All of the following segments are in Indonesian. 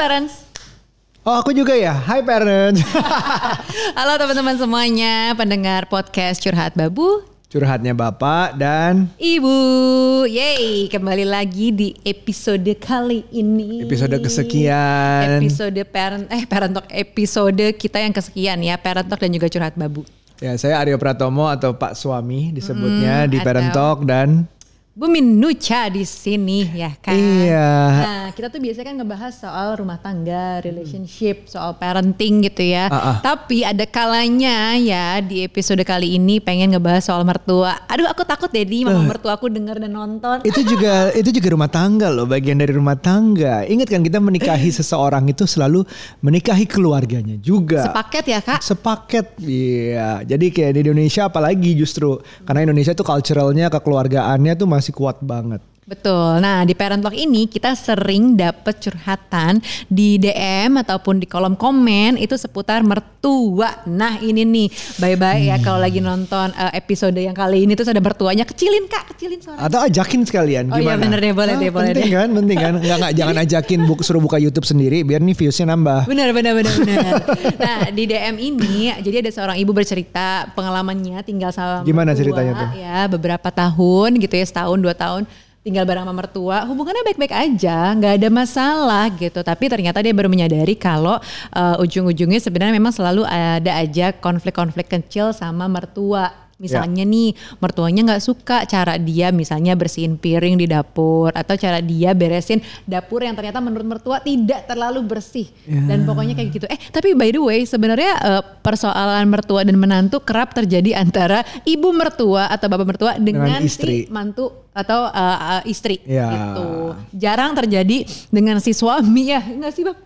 parents. Oh aku juga ya, Hai parents. Halo teman-teman semuanya, pendengar podcast Curhat Babu. Curhatnya Bapak dan Ibu, yeay kembali lagi di episode kali ini. episode kesekian. Episode parent, eh parent talk episode kita yang kesekian ya, parent talk dan juga Curhat Babu. Ya saya Aryo Pratomo atau Pak Suami disebutnya di atau- Parent Talk dan Bumi Nucha di sini ya kan. Iya. Nah kita tuh biasanya kan ngebahas soal rumah tangga, relationship, soal parenting gitu ya. Ah, ah. Tapi ada kalanya ya di episode kali ini pengen ngebahas soal mertua. Aduh aku takut deh nih mama mertua aku denger dan nonton. itu juga itu juga rumah tangga loh, bagian dari rumah tangga. Ingat kan kita menikahi seseorang itu selalu menikahi keluarganya juga. Sepaket ya kak? Sepaket, iya. Jadi kayak di Indonesia apalagi justru karena Indonesia tuh culturalnya kekeluargaannya tuh masih kuat banget. Betul. Nah di Parent Talk ini kita sering dapet curhatan di DM ataupun di kolom komen itu seputar mertua. Nah ini nih bye-bye ya kalau lagi nonton eh, episode yang kali ini terus ada mertuanya kecilin kak, kecilin suara. Atau ajakin sekalian Oh iya, gimana? bener deh, boleh deh, boleh penting deh. kan, penting kan. Enggak enggak jangan ajakin bu- suruh buka YouTube sendiri biar nih viewsnya nambah. Benar, benar, benar, benar. nah di DM ini, jadi ada seorang ibu bercerita pengalamannya tinggal sama Gimana mertua, ceritanya tuh? Ya beberapa tahun gitu ya, setahun dua tahun tinggal bareng sama mertua, hubungannya baik-baik aja, nggak ada masalah gitu. Tapi ternyata dia baru menyadari kalau uh, ujung-ujungnya sebenarnya memang selalu ada aja konflik-konflik kecil sama mertua. Misalnya nih mertuanya nggak suka cara dia misalnya bersihin piring di dapur atau cara dia beresin dapur yang ternyata menurut mertua tidak terlalu bersih dan pokoknya kayak gitu. Eh tapi by the way sebenarnya eh, persoalan mertua dan menantu kerap terjadi antara ibu mertua atau bapak mertua dengan, Dengan istri. si mantu atau eh, eh, istri Ya. gitu. Jarang terjadi dengan si suami ya enggak sih bang?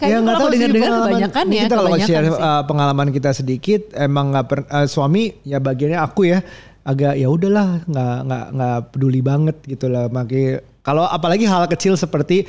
Kayaknya Ya, nggak kalau tahu dengar-dengar kebanyakan ya kita kalau share sih. uh, pengalaman kita sedikit emang nggak per, uh, suami ya bagiannya aku ya agak ya udahlah nggak nggak nggak peduli banget gitu lah makanya kalau apalagi hal kecil seperti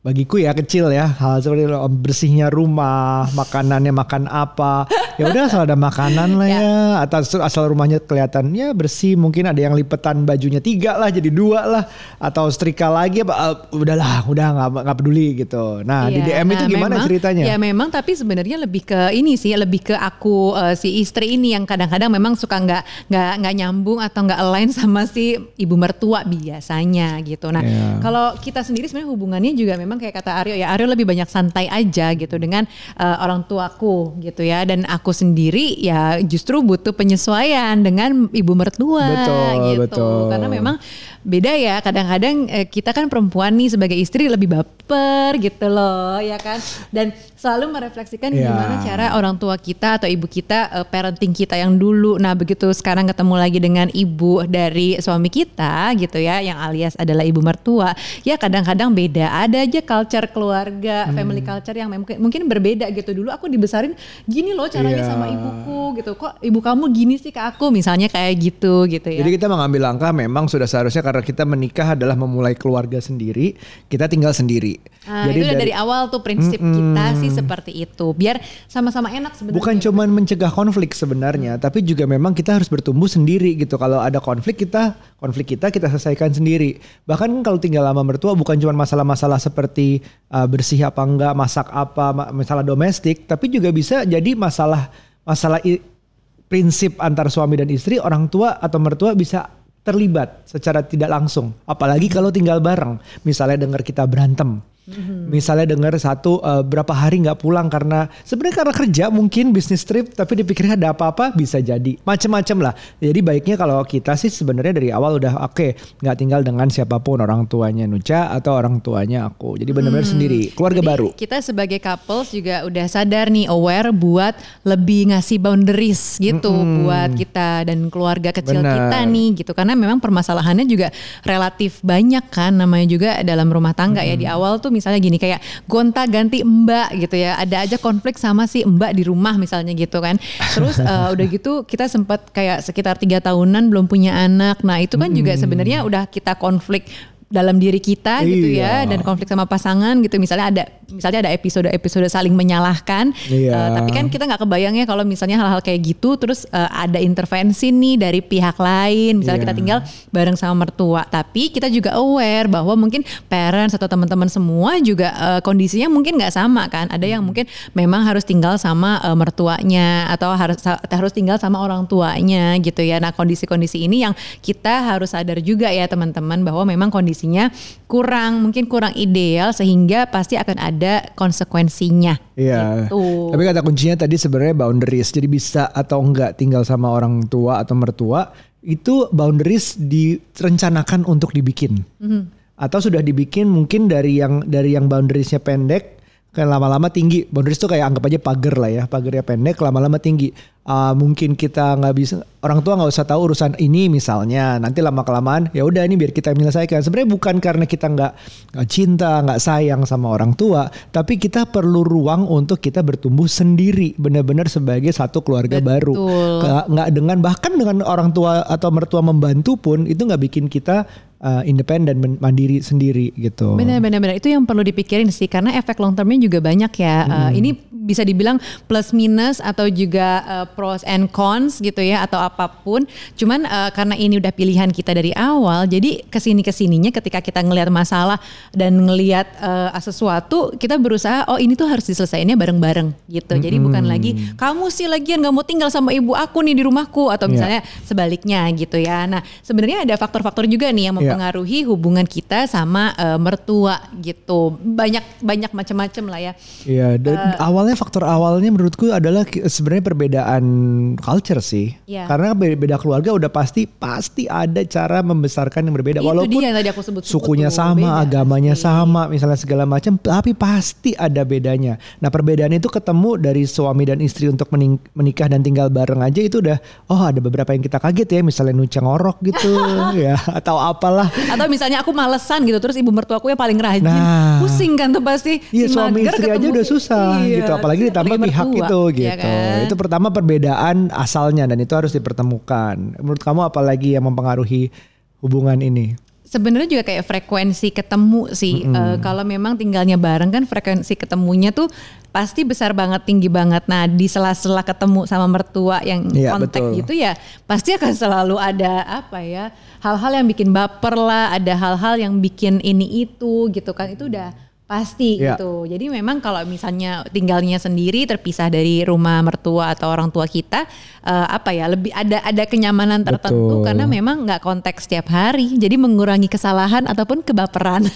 bagiku ya kecil ya. Hal seperti lo, bersihnya rumah makanannya makan apa. Ya udah asal ada makanan lah ya. atau asal- asal rumahnya kelihatan ya bersih. Mungkin ada yang lipetan bajunya tiga lah jadi dua lah. Atau setrika lagi apa. Uh, udahlah udah nggak nggak peduli gitu. Nah di Iya, DM itu nah gimana memang- ceritanya? Ya memang tapi sebenarnya lebih ke ini sih, lebih ke aku eh, si istri ini yang kadang-kadang memang suka nggak nggak nggak nyambung atau nggak align sama si ibu mertua biasanya gitu. Nah Iya. kalau kita sendiri sebenarnya hubungannya juga memang kayak kata Aryo ya Aryo lebih banyak santai aja gitu dengan eh, orang tuaku gitu ya dan aku sendiri ya justru butuh penyesuaian dengan ibu mertua Betul, gitu betul. karena memang beda ya kadang-kadang eh, kita kan perempuan nih sebagai istri lebih baper gitu loh ya kan? Dan selalu merefleksikan Ya. gimana cara orang tua kita atau ibu kita eh, parenting kita yang dulu. Nah begitu sekarang ketemu lagi dengan ibu dari suami kita gitu ya yang alias adalah ibu mertua ya kadang-kadang beda. Ada aja culture keluarga Hmm. family culture yang mungkin mungkin berbeda gitu. Dulu aku dibesarin gini loh caranya Iya. sama ibuku gitu. Kok ibu kamu gini sih ke aku? Misalnya kayak gitu gitu ya. Jadi kita mengambil langkah memang sudah seharusnya karena kita menikah adalah memulai keluarga sendiri, kita tinggal sendiri. Nah, itu udah dari, awal tuh prinsip kita sih seperti itu. Biar sama-sama enak sebenarnya. bukan cuman mencegah konflik sebenarnya, tapi juga memang kita harus bertumbuh sendiri gitu. Kalau ada konflik kita konflik kita kita selesaikan sendiri. Bahkan kalau tinggal lama mertua bukan cuma masalah-masalah seperti uh, bersih apa enggak, masak apa, ma- masalah domestik, tapi juga bisa jadi masalah masalah prinsip antar suami dan istri, orang tua atau mertua bisa terlibat secara tidak langsung. Apalagi kalau tinggal bareng. Misalnya dengar kita berantem. Misalnya dengar satu eh, berapa hari nggak pulang karena sebenarnya karena kerja mungkin bisnis trip tapi dipikirnya ada apa-apa bisa jadi macem-macem lah. Jadi baiknya kalau kita sih sebenarnya dari awal udah oke nggak tinggal dengan siapa pun orang tuanya Nuca atau orang tuanya aku. Jadi benar-benar sendiri keluarga Jadi baru. Kita sebagai couples juga udah sadar nih aware buat lebih ngasih boundaries gitu buat kita dan keluarga kecil Benar. kita nih gitu karena memang permasalahannya juga relatif banyak kan namanya juga dalam rumah tangga ya di awal tuh misalnya gini kayak gonta ganti mbak gitu ya. Ada aja konflik sama si mbak di rumah misalnya gitu kan. Terus eh, udah gitu kita sempat kayak sekitar tiga tahunan belum punya anak. Nah itu kan juga sebenarnya udah kita konflik dalam diri kita gitu ya Iya. dan konflik sama pasangan gitu misalnya ada misalnya ada episode-episode saling menyalahkan Iya. Eh, tapi kan kita nggak kebayang ya kalau misalnya hal-hal kayak gitu terus eh, ada intervensi nih dari pihak lain misalnya Iya. kita tinggal bareng sama mertua tapi kita juga aware bahwa mungkin parents atau teman-teman semua juga eh, kondisinya mungkin nggak sama kan ada yang mungkin memang harus tinggal sama eh, mertuanya atau harus harus tinggal sama orang tuanya gitu ya nah kondisi-kondisi ini yang kita harus sadar juga ya teman-teman bahwa memang kondisinya kurang mungkin kurang ideal sehingga pasti akan ada konsekuensinya Iya. gitu. Tapi kata kuncinya tadi sebenarnya boundaries. Jadi bisa atau enggak tinggal sama orang tua atau mertua itu boundaries direncanakan untuk dibikin. Atau sudah dibikin mungkin dari yang dari yang boundariesnya pendek kan lama-lama tinggi. Boundaries itu kayak anggap aja pagar lah ya. Pagarnya pendek lama-lama tinggi. Ah, mungkin kita nggak bisa orang tua nggak usah tahu urusan ini misalnya nanti lama kelamaan ya udah ini biar kita menyelesaikan sebenarnya bukan karena kita nggak cinta nggak sayang sama orang tua tapi kita perlu ruang untuk kita bertumbuh sendiri benar-benar sebagai satu keluarga baru Betul. nggak nggak dengan bahkan dengan orang tua atau mertua membantu pun itu nggak bikin kita uh, independen mandiri sendiri gitu Benar, benar, benar. Itu yang perlu dipikirin sih, karena efek long termnya juga banyak ya. Uh, ini bisa dibilang plus minus atau juga uh, pros and cons gitu ya, atau apa pun. Cuman uh, karena ini udah pilihan kita dari awal, jadi ke sini ke sininya ketika kita ngelihat masalah dan ngelihat uh, sesuatu, kita berusaha, oh ini tuh harus diselesaikannya bareng-bareng gitu. Jadi bukan lagi kamu sih lagian nggak mau tinggal sama ibu aku nih di rumahku, atau Iya. misalnya sebaliknya gitu ya. Nah sebenarnya ada faktor-faktor juga nih yang Iya. mempengaruhi hubungan kita sama eh, mertua gitu. Banyak banyak macam-macam lah ya. Iya, dan Eh. awalnya faktor awalnya menurutku adalah sebenarnya perbedaan culture sih. Iya. Karena be- beda keluarga udah pasti pasti ada cara membesarkan yang berbeda. Itu Walaupun dia yang tadi aku sebut suku sukunya sama, beda agamanya pasti. sama, misalnya segala macam, tapi pasti ada bedanya. Nah perbedaan itu ketemu dari suami dan istri untuk menikah dan tinggal bareng aja itu udah, oh ada beberapa yang kita kaget ya, misalnya nuca ngorok gitu, ya atau apalah. Atau misalnya aku malesan gitu terus ibu mertuaku yang paling rajin. Nah. Pusing kan tuh pasti. Iya Si suami mager istri aja udah susah Iya, gitu apalagi ditambah pihak mertua, itu ya gitu. kan? Itu pertama perbedaan asalnya dan itu harus dipertemukan. Menurut kamu apalagi yang mempengaruhi hubungan ini? Sebenarnya juga kayak frekuensi ketemu sih. Eh, kalau memang tinggalnya bareng kan frekuensi ketemunya tuh pasti besar banget, tinggi banget. Nah di sela-sela ketemu sama mertua yang Iya, kontak betul. gitu ya, pasti akan selalu ada apa ya, hal-hal yang bikin baper lah, ada hal-hal yang bikin ini itu gitu kan. Itu udah pasti Iya. gitu. Jadi memang kalau misalnya tinggalnya sendiri terpisah dari rumah mertua atau orang tua kita, eh, apa ya lebih ada ada kenyamanan tertentu Betul. karena memang nggak konteks setiap hari. Jadi mengurangi kesalahan ataupun kebaperan.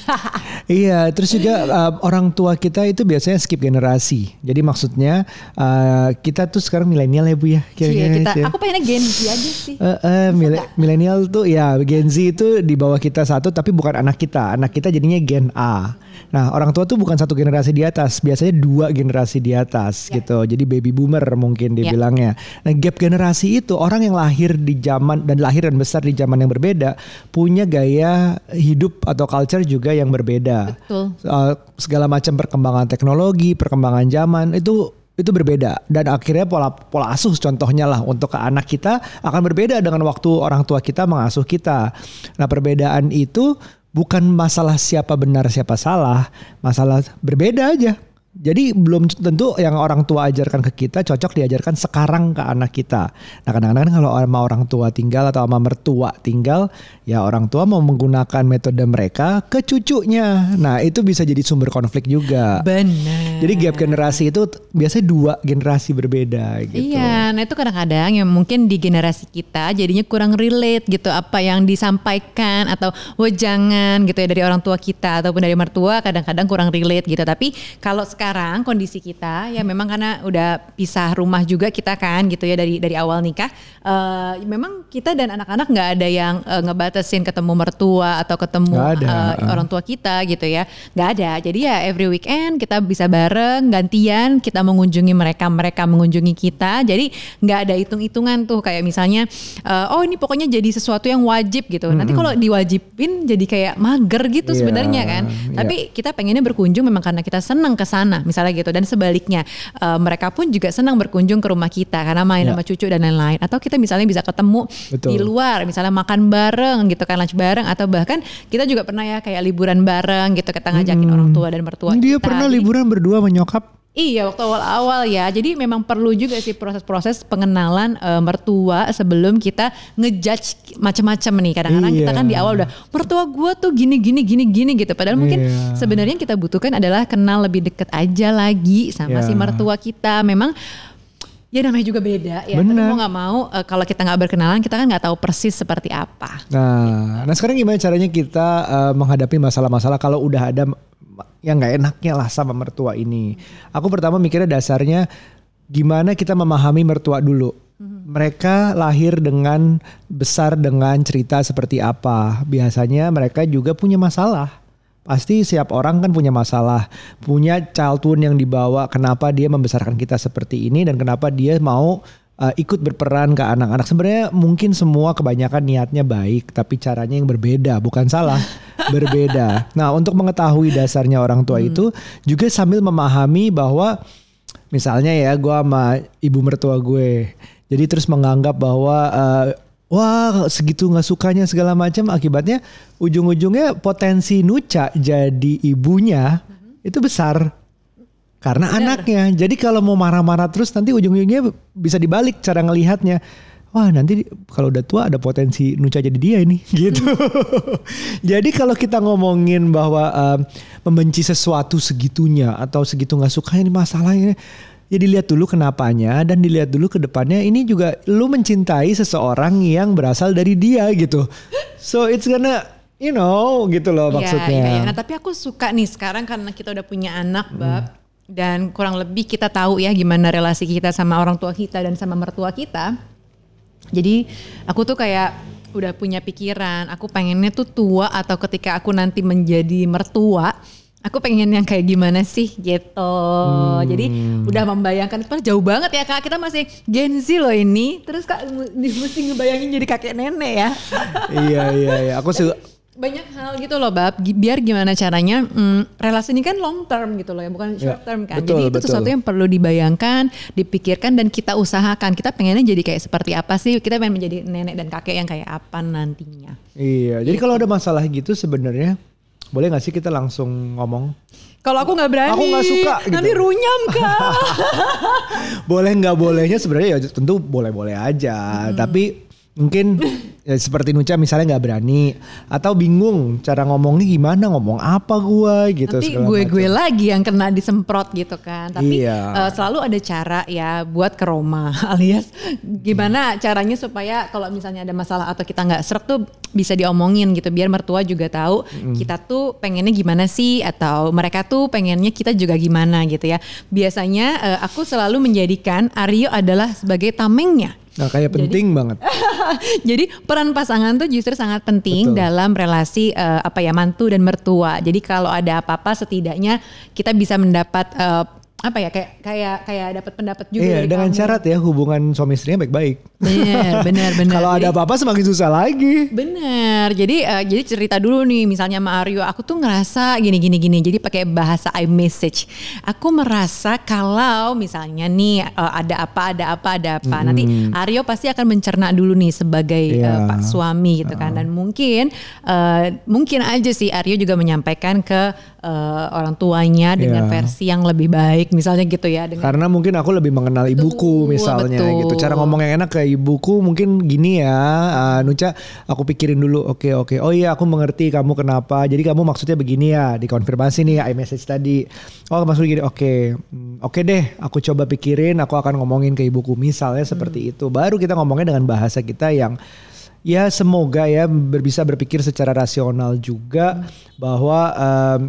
Iya, terus juga uh, orang tua kita itu biasanya skip generasi. Jadi maksudnya uh, kita tuh sekarang milenial ya bu ya. Iya, kita ya. aku pengennya Gen Z aja sih. Eh, mile- milenial tuh ya Gen Z itu di bawah kita satu tapi bukan anak kita. Anak kita jadinya Gen A. Nah orang tua tuh bukan satu generasi di atas, biasanya dua generasi di atas gitu. Jadi baby boomer mungkin Ya. dibilangnya. Nah gap generasi itu orang yang lahir di zaman dan lahir dan besar di zaman yang berbeda punya gaya hidup atau culture juga yang berbeda. Betul. Uh, segala macam perkembangan teknologi, perkembangan zaman itu itu berbeda dan akhirnya pola pola asuh contohnya lah untuk ke anak kita akan berbeda dengan waktu orang tua kita mengasuh kita. Nah, perbedaan itu bukan masalah siapa benar siapa salah, masalah berbeda aja. Jadi belum tentu yang orang tua ajarkan ke kita cocok diajarkan sekarang ke anak kita. Nah kadang-kadang kalau sama orang tua tinggal atau sama mertua tinggal, ya orang tua mau menggunakan metode mereka ke cucunya. Nah itu bisa jadi sumber konflik juga. Benar. Jadi gap generasi itu biasanya dua generasi berbeda gitu. Iya, nah itu kadang-kadang yang mungkin di generasi kita jadinya kurang relate gitu apa yang disampaikan atau wejangan gitu ya dari orang tua kita ataupun dari mertua kadang-kadang kurang relate gitu. Tapi kalau sekarang kondisi kita ya memang karena udah pisah rumah juga kita kan gitu ya dari dari awal nikah, eh, memang kita dan anak-anak nggak ada yang eh, ngebatasin ketemu mertua atau ketemu ada. eh, orang tua kita gitu ya. Nggak ada. Jadi ya every weekend kita bisa bareng gantian kita mengunjungi mereka mereka mengunjungi kita. Jadi nggak ada hitung-hitungan tuh kayak misalnya eh, oh ini pokoknya jadi sesuatu yang wajib gitu. Nanti kalau diwajibin jadi kayak mager gitu Iya, sebenarnya kan. Iya. tapi kita pengennya berkunjung memang karena kita senang ke sana sana misalnya gitu dan sebaliknya uh, mereka pun juga senang berkunjung ke rumah kita karena main Ya. sama cucu dan lain-lain atau kita misalnya bisa ketemu Betul. di luar misalnya makan bareng gitu kan lunch bareng atau bahkan kita juga pernah ya kayak liburan bareng gitu kita ngajakin orang tua dan mertua Dia kita. pernah Jadi- liburan berdua menyokap. Iya waktu awal-awal ya. Jadi memang perlu juga sih proses-proses pengenalan eh, mertua sebelum kita ngejudge macam-macam nih. Kadang-kadang kita Iya. kan di awal udah mertua gua tuh gini gini gini gini gitu. Padahal mungkin Iya. sebenarnya yang kita butuhkan adalah kenal lebih deket aja lagi sama Iya. si mertua kita. Memang ya namanya juga beda ya. Tapi Benar. mau nggak mau eh, kalau kita nggak berkenalan kita kan nggak tahu persis seperti apa. Nah, nah sekarang gimana caranya kita uh, menghadapi masalah-masalah kalau udah ada yang nggak enaknya lah sama mertua ini? Aku pertama mikirnya dasarnya gimana kita memahami mertua dulu. Mereka lahir dengan besar dengan cerita seperti apa. Biasanya mereka juga punya masalah. Pasti setiap orang kan punya masalah, punya childhood yang dibawa. Kenapa dia membesarkan kita seperti ini dan kenapa dia mau uh, ikut berperan ke anak-anak. Sebenarnya mungkin semua kebanyakan niatnya baik, tapi caranya yang berbeda, bukan salah, berbeda. Nah, untuk mengetahui dasarnya orang tua itu juga sambil memahami bahwa misalnya ya gue sama ibu mertua gue, jadi terus menganggap bahwa uh, Wah segitu nggak sukanya segala macam akibatnya ujung-ujungnya potensi Nuca jadi ibunya itu besar karena anaknya. Jadi kalau mau marah-marah terus nanti ujung-ujungnya bisa dibalik cara ngelihatnya. Wah nanti kalau udah tua ada potensi Nuca jadi dia ini gitu. jadi kalau kita ngomongin bahwa um, membenci sesuatu segitunya atau segitu nggak suka ini masalahnya. Ya dilihat dulu kenapanya dan dilihat dulu ke depannya ini juga lu mencintai seseorang yang berasal dari dia gitu. So it's gonna you know gitu loh Iya, maksudnya. iya, iya. Nah tapi aku suka nih sekarang karena kita udah punya anak bab dan kurang lebih kita tahu ya gimana relasi kita sama orang tua kita dan sama mertua kita. Jadi aku tuh kayak udah punya pikiran, aku pengennya tuh tua atau ketika aku nanti menjadi mertua, aku pengen yang kayak gimana sih gitu. Jadi udah membayangkan itu jauh banget ya kak, kita masih Gen Z loh ini. Terus kak mesti ngebayangin jadi kakek nenek ya. iya iya iya. Aku sih banyak hal gitu loh bab biar gimana caranya mm, relasi ini kan long term gitu loh ya bukan Ya, short term kan betul, jadi itu betul. sesuatu yang perlu dibayangkan dipikirkan dan kita usahakan kita pengennya jadi kayak seperti apa sih kita pengen menjadi nenek dan kakek yang kayak apa nantinya Iya, jadi kalau ada masalah gitu sebenarnya boleh nggak sih kita langsung ngomong? kalau aku nggak berani Aku nggak suka gitu. nanti runyam kak Boleh nggak bolehnya sebenarnya ya tentu boleh-boleh aja, Hmm. tapi mungkin ya seperti Nuca misalnya nggak berani atau bingung cara ngomongnya gimana, ngomong apa gua gitu. nanti segala gue gue macam. lagi yang kena disemprot gitu kan tapi Iya. eh, selalu ada cara ya buat ke Roma alias gimana caranya supaya kalau misalnya ada masalah atau kita nggak serak tuh bisa diomongin gitu biar mertua juga tahu kita tuh pengennya gimana sih atau mereka tuh pengennya kita juga gimana gitu ya biasanya eh, aku selalu menjadikan Aryo adalah sebagai tamengnya Nah kayak penting banget. jadi peran pasangan tuh justru sangat penting Betul. dalam relasi eh, apa ya mantu dan mertua. Jadi kalau ada apa-apa setidaknya kita bisa mendapat eh, apa ya kayak kayak kayak dapat pendapat juga. Iya dengan kamu. syarat ya hubungan suami istrinya baik-baik. Bener bener bener. Kalau ada apa-apa semakin susah lagi. Bener, jadi eh, jadi cerita dulu nih, misalnya sama Aryo, aku tuh ngerasa gini gini gini, jadi pakai bahasa iMessage. Aku merasa kalau misalnya nih eh, ada apa ada apa ada apa, nanti Aryo pasti akan mencerna dulu nih sebagai eh, Iya. pak suami gitu kan, dan mungkin eh, mungkin aja sih Aryo juga menyampaikan ke eh, orang tuanya dengan Iya. versi yang lebih baik, misalnya gitu ya. Dengan Karena mungkin aku lebih mengenal ibuku misalnya betul. gitu. Cara ngomong yang enak ke ibuku mungkin gini ya. ah, Nuca aku pikirin dulu. Oke oke. Oh iya aku mengerti kamu kenapa. Jadi kamu maksudnya begini ya. Dikonfirmasi nih iMessage tadi. Oh maksudnya gini. Oke. Hmm, Oke deh. Aku coba pikirin. Aku akan ngomongin ke ibuku. Misalnya seperti itu. Baru kita ngomongnya dengan bahasa kita yang ya semoga ya bisa berpikir secara rasional juga bahwa em,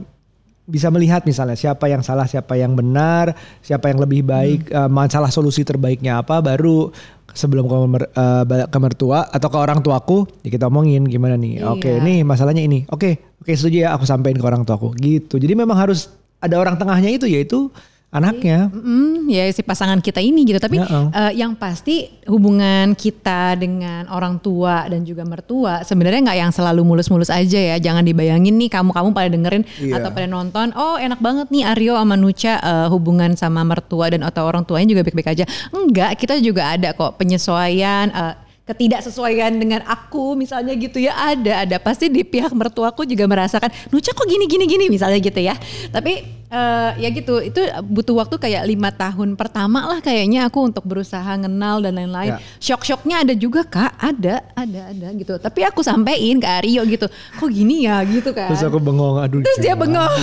bisa melihat misalnya siapa yang salah, siapa yang benar, siapa yang lebih baik, eh, masalah solusi terbaiknya apa, baru sebelum ke, mer- balik ke mertua atau ke orang tuaku, ya kita omongin gimana nih. Oke, Iya. nih masalahnya ini. Oke, oke setuju ya, aku sampaikan ke orang tuaku gitu. Jadi memang harus ada orang tengahnya itu yaitu anaknya. Mm, ya si pasangan kita ini gitu. Tapi eh, yang pasti hubungan kita dengan orang tua dan juga mertua sebenarnya nggak yang selalu mulus-mulus aja ya. Jangan dibayangin nih kamu-kamu pada dengerin Iya. atau pada nonton. Oh enak banget nih Aryo sama Nucha eh, hubungan sama mertua dan atau orang tuanya juga baik-baik aja. Enggak, kita juga ada kok penyesuaian. eh, ketidaksesuaian dengan aku misalnya gitu ya ada ada pasti di pihak mertuaku juga merasakan Nucha kok gini gini gini misalnya gitu ya tapi eh, ya gitu itu butuh waktu kayak lima tahun pertama lah kayaknya aku untuk berusaha kenal dan lain-lain Ya. shock-shocknya ada juga kak ada ada ada gitu tapi aku sampein ke Aryo gitu kok gini ya gitu kan Terus aku bengong, aduh. Terus dia bengong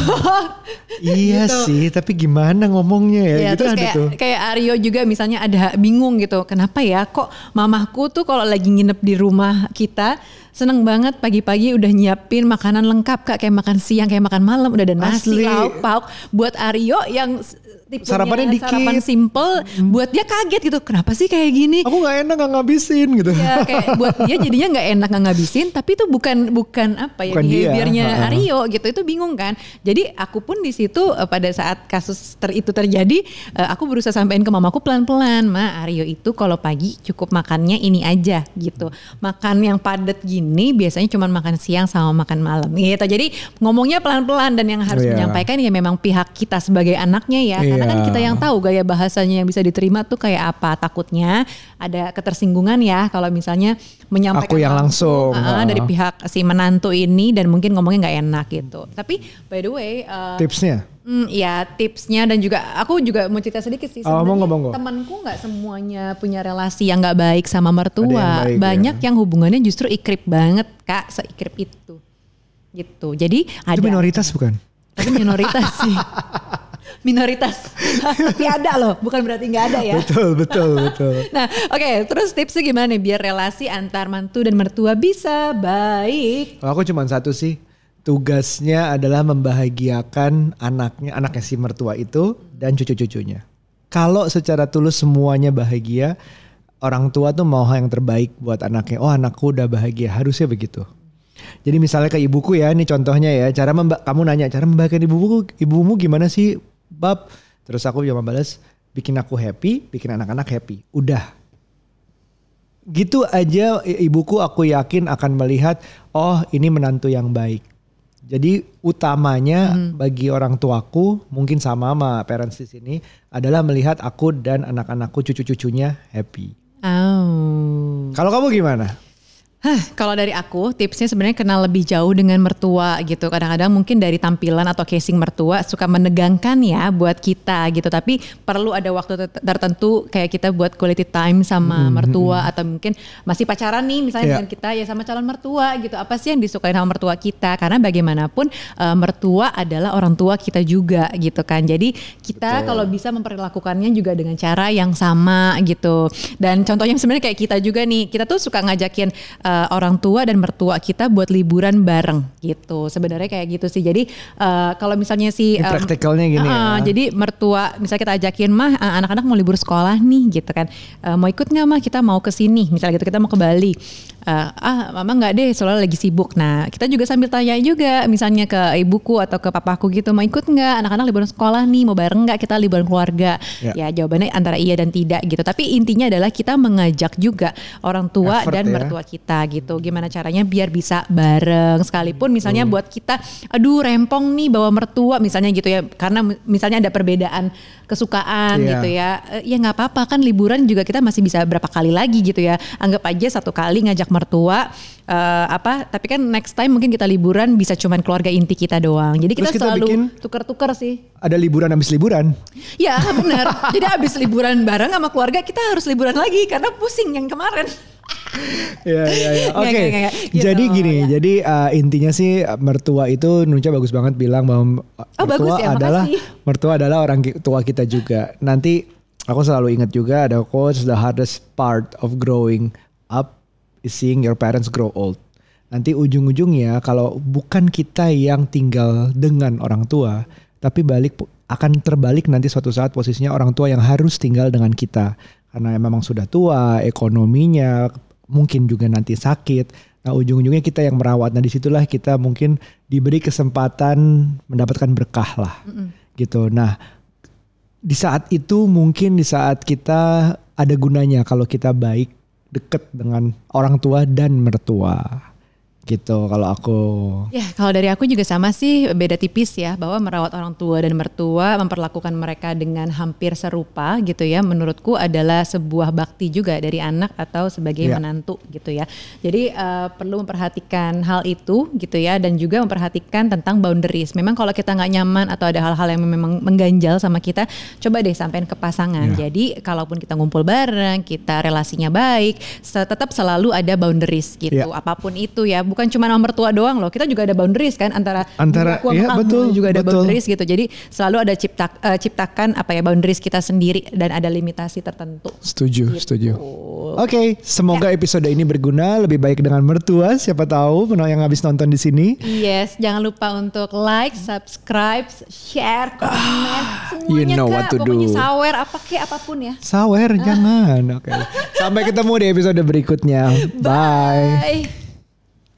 Iya Gitu. sih, tapi gimana ngomongnya ya? Ya, gitu terus ada kayak tuh. kayak Aryo juga misalnya ada bingung gitu. Kenapa ya kok mamahku tuh kalau lagi nginep di rumah kita seneng banget pagi-pagi udah nyiapin makanan lengkap Kak. Kayak makan siang kayak makan malam udah ada nasi lauk pauk. Buat Aryo yang tipenya Sarapannya dikit. sarapan simple buat dia kaget gitu. Kenapa sih kayak gini? Aku nggak enak nggak ngabisin gitu. ya kayak buat dia jadinya nggak enak nggak ngabisin tapi itu bukan bukan apa ya Bukan dia. behaviornya Ha-ha. Aryo gitu itu bingung kan jadi aku pun di situ eh, pada saat kasus ter itu terjadi eh, aku berusaha sampein ke mamaku pelan-pelan ma Aryo itu kalau pagi cukup makannya ini aja gitu makan yang padat gini biasanya cuma makan siang sama makan malam gitu jadi ngomongnya pelan-pelan dan yang harus Iya. menyampaikan ya memang pihak kita sebagai anaknya ya karena kan Iya. kita yang tahu gaya bahasanya yang bisa diterima tuh kayak apa takutnya ada ketersinggungan ya kalau misalnya menyampaikan Aku yang langsung. uh, dari Ah. pihak si menantu ini dan mungkin ngomongnya nggak enak gitu tapi by the way uh, Tipsnya? Hmm, ya tipsnya dan juga aku juga mau cerita sedikit sih. Oh, monggo. Temanku nggak semuanya punya relasi yang nggak baik sama mertua. Yang baik, Banyak ya. yang hubungannya justru ikrip banget kak, seikrip itu. Gitu. Jadi ada. Itu minoritas bukan? Tapi minoritas sih. minoritas. Tapi ada loh, bukan berarti nggak ada ya. Betul, betul, betul. Nah, oke, terus tipsnya gimana nih biar relasi antar mantu dan mertua bisa baik? Kalau aku cuma satu sih, tugasnya adalah membahagiakan anaknya, anaknya si mertua itu dan cucu-cucunya. Kalau secara tulus semuanya bahagia, orang tua tuh mau yang terbaik buat anaknya. Oh anakku udah bahagia, harusnya begitu. Jadi misalnya ke ibuku ya, ini contohnya ya, cara memba kamu nanya cara membahagiakan ibumu, ibumu gimana sih, bab? Terus aku cuma balas, bikin aku happy, bikin anak-anak happy. Udah, gitu aja ibuku aku yakin akan melihat oh ini menantu yang baik. Jadi utamanya bagi orang tuaku mungkin sama sama parents di sini adalah melihat aku dan anak-anakku cucu-cucunya happy. Oh. Kalau kamu gimana? Hah, kalau dari aku tipsnya sebenarnya kenal lebih jauh dengan mertua gitu. Kadang-kadang mungkin dari tampilan atau casing mertua suka menegangkan ya buat kita gitu. Tapi perlu ada waktu ter- tertentu kayak kita buat quality time sama mertua atau mungkin masih pacaran nih misalnya Iya. dengan kita ya sama calon mertua gitu. Apa sih yang disukai sama mertua kita? Karena bagaimanapun eh, mertua adalah orang tua kita juga gitu kan. Jadi kita Betul. kalau bisa memperlakukannya juga dengan cara yang sama gitu. Dan contohnya sebenarnya kayak kita juga nih, kita tuh suka ngajakin eh, orang tua dan mertua kita buat liburan bareng gitu. Sebenarnya kayak gitu sih. Jadi eh, kalau misalnya si em, praktikalnya gini eh, ya. Jadi mertua misalnya kita ajakin mah eh, anak-anak mau libur sekolah nih gitu kan. Eh, mau ikut nggak mah kita mau ke sini misalnya gitu kita mau ke Bali. Eh, ah mama nggak deh soalnya lagi sibuk. Nah kita juga sambil tanya juga misalnya ke ibuku atau ke papaku gitu mau ikut nggak anak-anak liburan sekolah nih mau bareng nggak kita liburan keluarga. Ya. Ya jawabannya antara iya dan tidak gitu. Tapi intinya adalah kita mengajak juga orang tua Effort dan ya. mertua kita gitu. Gimana caranya biar bisa bareng sekalipun misalnya buat kita aduh rempong nih bawa mertua misalnya gitu ya. Karena mi- misalnya ada perbedaan kesukaan Iya. gitu ya. Eh, Ya nggak apa-apa kan liburan juga kita masih bisa berapa kali lagi gitu ya. Anggap aja satu kali ngajak mertua eh, apa tapi kan next time mungkin kita liburan bisa cuman keluarga inti kita doang. Jadi kita, Terus kita selalu tuker-tuker sih. Ada liburan habis liburan. Ya benar. Jadi abis liburan bareng sama keluarga kita harus liburan lagi karena pusing yang kemarin. Iya iya. Nggak, Oke. nggak. Gitu, Jadi gini, ya. jadi uh, intinya sih uh, mertua itu Nunca bagus banget bilang bahwa uh, Oh, bagus mertua ya, adalah makasih. mertua adalah orang tua kita juga. Nanti aku selalu ingat juga ada quotes the hardest part of growing up is seeing your parents grow old. Nanti ujung-ujungnya kalau bukan kita yang tinggal dengan orang tua, tapi balik akan terbalik nanti suatu saat posisinya orang tua yang harus tinggal dengan kita karena memang sudah tua, ekonominya mungkin juga nanti sakit. Nah ujung-ujungnya kita yang merawat. Nah di situlah kita mungkin diberi kesempatan mendapatkan berkah lah, gitu. Nah di saat itu mungkin di saat kita ada gunanya kalau kita baik deket dengan orang tua dan mertua gitu kalau aku. Ya kalau dari aku juga sama sih beda tipis ya bahwa merawat orang tua dan mertua memperlakukan mereka dengan hampir serupa gitu ya menurutku adalah sebuah bakti juga dari anak atau sebagai ya. menantu gitu ya. Jadi uh, perlu memperhatikan hal itu gitu ya dan juga memperhatikan tentang boundaries. Memang kalau kita nggak nyaman atau ada hal-hal yang memang mengganjal sama kita, coba deh sampein ke pasangan. Ya. Jadi kalaupun kita ngumpul bareng, kita relasinya baik, tetap selalu ada boundaries gitu. Ya. Apa pun itu ya bukan cuma nomor tua doang loh. Kita juga ada boundaries kan antara antara iya, betul juga ada betul. boundaries gitu. Jadi selalu ada cipta uh, ciptakan apa ya boundaries kita sendiri dan ada limitasi tertentu. Setuju, gitu. setuju. Oke, okay, semoga ya. episode ini berguna lebih baik dengan mertua. Siapa tahu yang habis nonton di sini. Yes, jangan lupa untuk like, subscribe, share, komen, ah, semuanya you know what to Pokoknya do. sawer apa ke apa pun ya. Sawer, ah. jangan. Oke. Okay. Sampai ketemu di episode berikutnya. Bye. Bye.